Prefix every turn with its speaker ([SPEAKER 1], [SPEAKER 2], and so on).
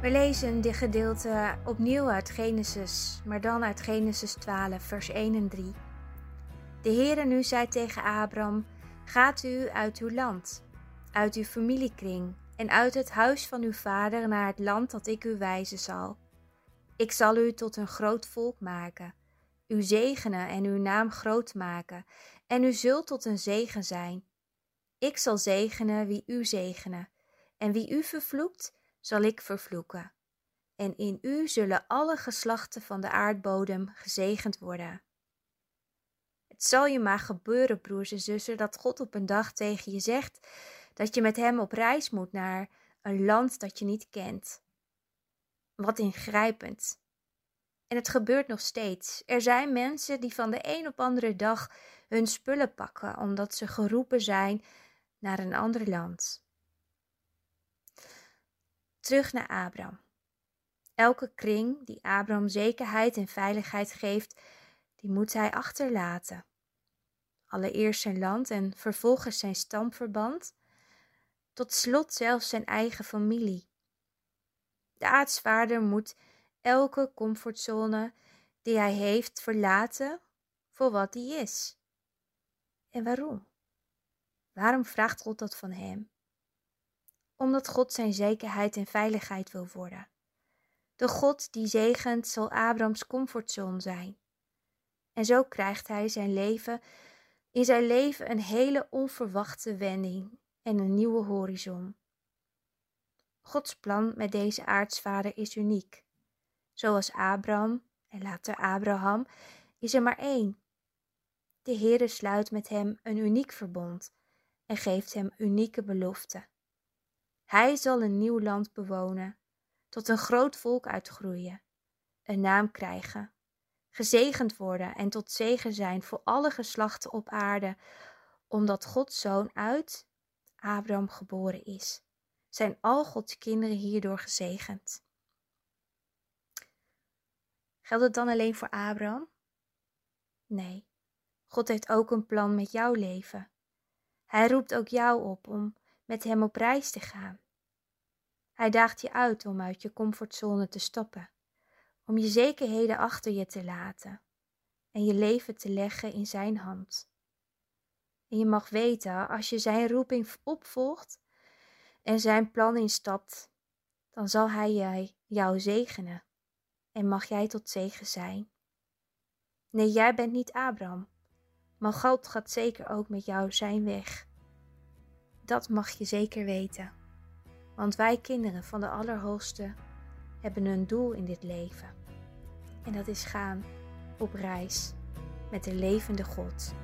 [SPEAKER 1] We lezen dit gedeelte opnieuw uit Genesis, maar dan uit Genesis 12, vers 1 en 3. De Heere nu zei tegen Abram: Gaat u uit uw land, uit uw familiekring en uit het huis van uw vader naar het land dat ik u wijzen zal. Ik zal u tot een groot volk maken, u zegenen en uw naam groot maken, en u zult tot een zegen zijn. Ik zal zegenen wie u zegenen, en wie u vervloekt, zal ik vervloeken. En in u zullen alle geslachten van de aardbodem gezegend worden. Het zal je maar gebeuren, broers en zussen, dat God op een dag tegen je zegt dat je met Hem op reis moet naar een land dat je niet kent. Wat ingrijpend. En het gebeurt nog steeds. Er zijn mensen die van de een op andere dag hun spullen pakken omdat ze geroepen zijn naar een ander land. Terug naar Abraham. Elke kring die Abraham zekerheid en veiligheid geeft, die moet hij achterlaten. Allereerst zijn land en vervolgens zijn stamverband, tot slot zelfs zijn eigen familie. De aartsvader moet elke comfortzone die hij heeft verlaten voor wat hij is. En waarom? Waarom vraagt God dat van hem? Omdat God zijn zekerheid en veiligheid wil worden. De God die zegent zal Abrams comfortzone zijn. En zo krijgt hij zijn leven, in zijn leven een hele onverwachte wending en een nieuwe horizon. Gods plan met deze aartsvader is uniek. Zoals Abraham en later Abraham is er maar één. De Heere sluit met hem een uniek verbond en geeft hem unieke beloften. Hij zal een nieuw land bewonen, tot een groot volk uitgroeien, een naam krijgen, gezegend worden en tot zegen zijn voor alle geslachten op aarde, omdat Gods zoon uit Abraham geboren is. Zijn al Gods kinderen hierdoor gezegend. Geldt het dan alleen voor Abraham? Nee, God heeft ook een plan met jouw leven. Hij roept ook jou op om met hem op reis te gaan. Hij daagt je uit om uit je comfortzone te stappen, om je zekerheden achter je te laten en je leven te leggen in zijn hand. En je mag weten, als je zijn roeping opvolgt en zijn plan instapt, dan zal hij jou zegenen en mag jij tot zegen zijn. Nee, jij bent niet Abraham, maar God gaat zeker ook met jou zijn weg. Dat mag je zeker weten, want wij kinderen van de Allerhoogste hebben een doel in dit leven. En dat is gaan op reis met de levende God.